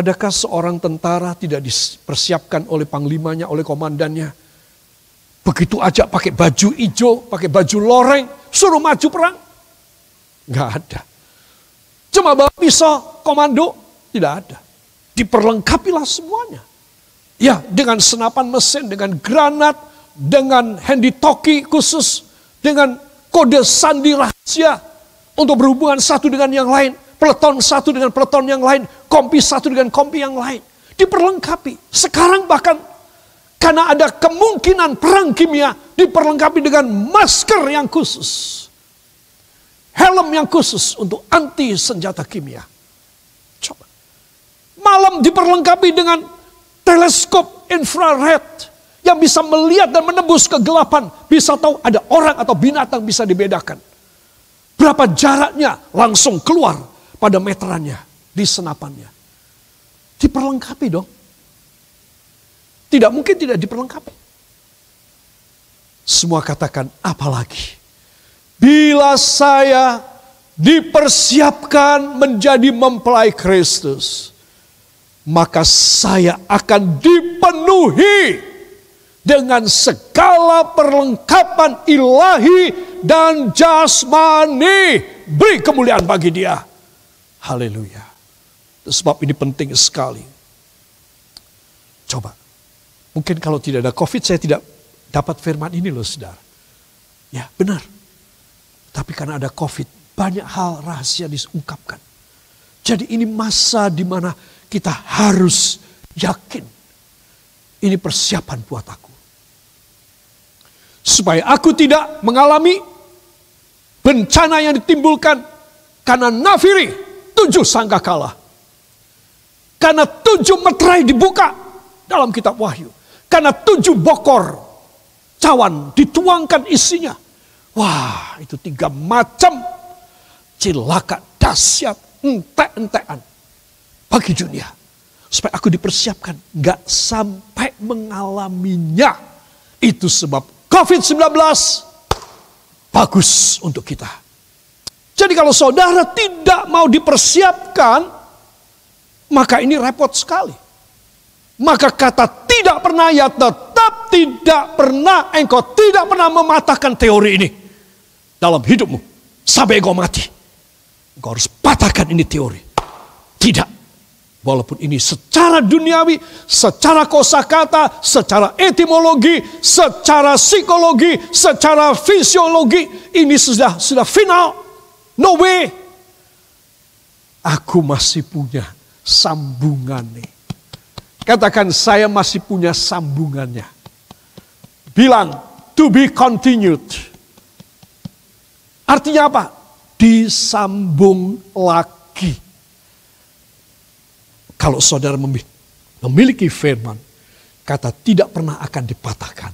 Adakah seorang tentara tidak dipersiapkan oleh panglimanya, oleh komandannya? Begitu aja pakai baju hijau, pakai baju loreng, suruh maju perang? Enggak ada. Cuma bawa pisau, komando, tidak ada. Diperlengkapilah semuanya. Ya, dengan senapan mesin, dengan granat, dengan handy talkie khusus, dengan kode sandi rahasia untuk berhubungan satu dengan yang lain peleton satu dengan peleton yang lain, kompi satu dengan kompi yang lain. Diperlengkapi. Sekarang bahkan karena ada kemungkinan perang kimia diperlengkapi dengan masker yang khusus. Helm yang khusus untuk anti senjata kimia. Coba. Malam diperlengkapi dengan teleskop infrared yang bisa melihat dan menembus kegelapan. Bisa tahu ada orang atau binatang bisa dibedakan. Berapa jaraknya langsung keluar pada meterannya, di senapannya. Diperlengkapi dong. Tidak mungkin tidak diperlengkapi. Semua katakan apalagi. Bila saya dipersiapkan menjadi mempelai Kristus, maka saya akan dipenuhi dengan segala perlengkapan ilahi dan jasmani. Beri kemuliaan bagi dia. Haleluya. Sebab ini penting sekali. Coba. Mungkin kalau tidak ada COVID saya tidak dapat firman ini loh saudara. Ya benar. Tapi karena ada COVID banyak hal rahasia diungkapkan. Jadi ini masa di mana kita harus yakin. Ini persiapan buat aku. Supaya aku tidak mengalami bencana yang ditimbulkan karena nafiri tujuh sangkakala. Karena tujuh meterai dibuka dalam kitab Wahyu. Karena tujuh bokor cawan dituangkan isinya. Wah itu tiga macam cilaka dahsyat entek-entekan bagi dunia. Supaya aku dipersiapkan gak sampai mengalaminya. Itu sebab COVID-19 bagus untuk kita. Jadi kalau saudara tidak mau dipersiapkan, maka ini repot sekali. Maka kata tidak pernah ya tetap tidak pernah engkau tidak pernah mematahkan teori ini dalam hidupmu sampai engkau mati. Engkau harus patahkan ini teori. Tidak. Walaupun ini secara duniawi, secara kosakata, secara etimologi, secara psikologi, secara fisiologi, ini sudah sudah final. No way. Aku masih punya sambungannya. Katakan saya masih punya sambungannya. Bilang to be continued. Artinya apa? Disambung lagi. Kalau saudara memiliki firman, kata tidak pernah akan dipatahkan.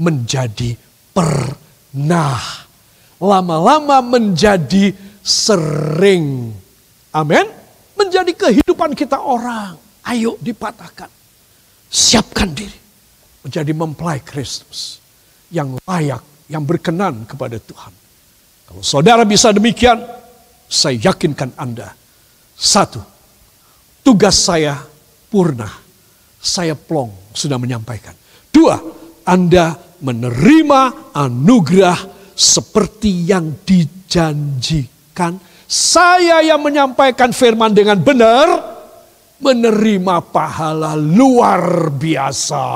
Menjadi pernah lama-lama menjadi sering. Amin. Menjadi kehidupan kita orang. Ayo dipatahkan. Siapkan diri. Menjadi mempelai Kristus. Yang layak, yang berkenan kepada Tuhan. Kalau saudara bisa demikian, saya yakinkan Anda. Satu, tugas saya purna. Saya plong sudah menyampaikan. Dua, Anda menerima anugerah seperti yang dijanjikan. Saya yang menyampaikan firman dengan benar, menerima pahala luar biasa.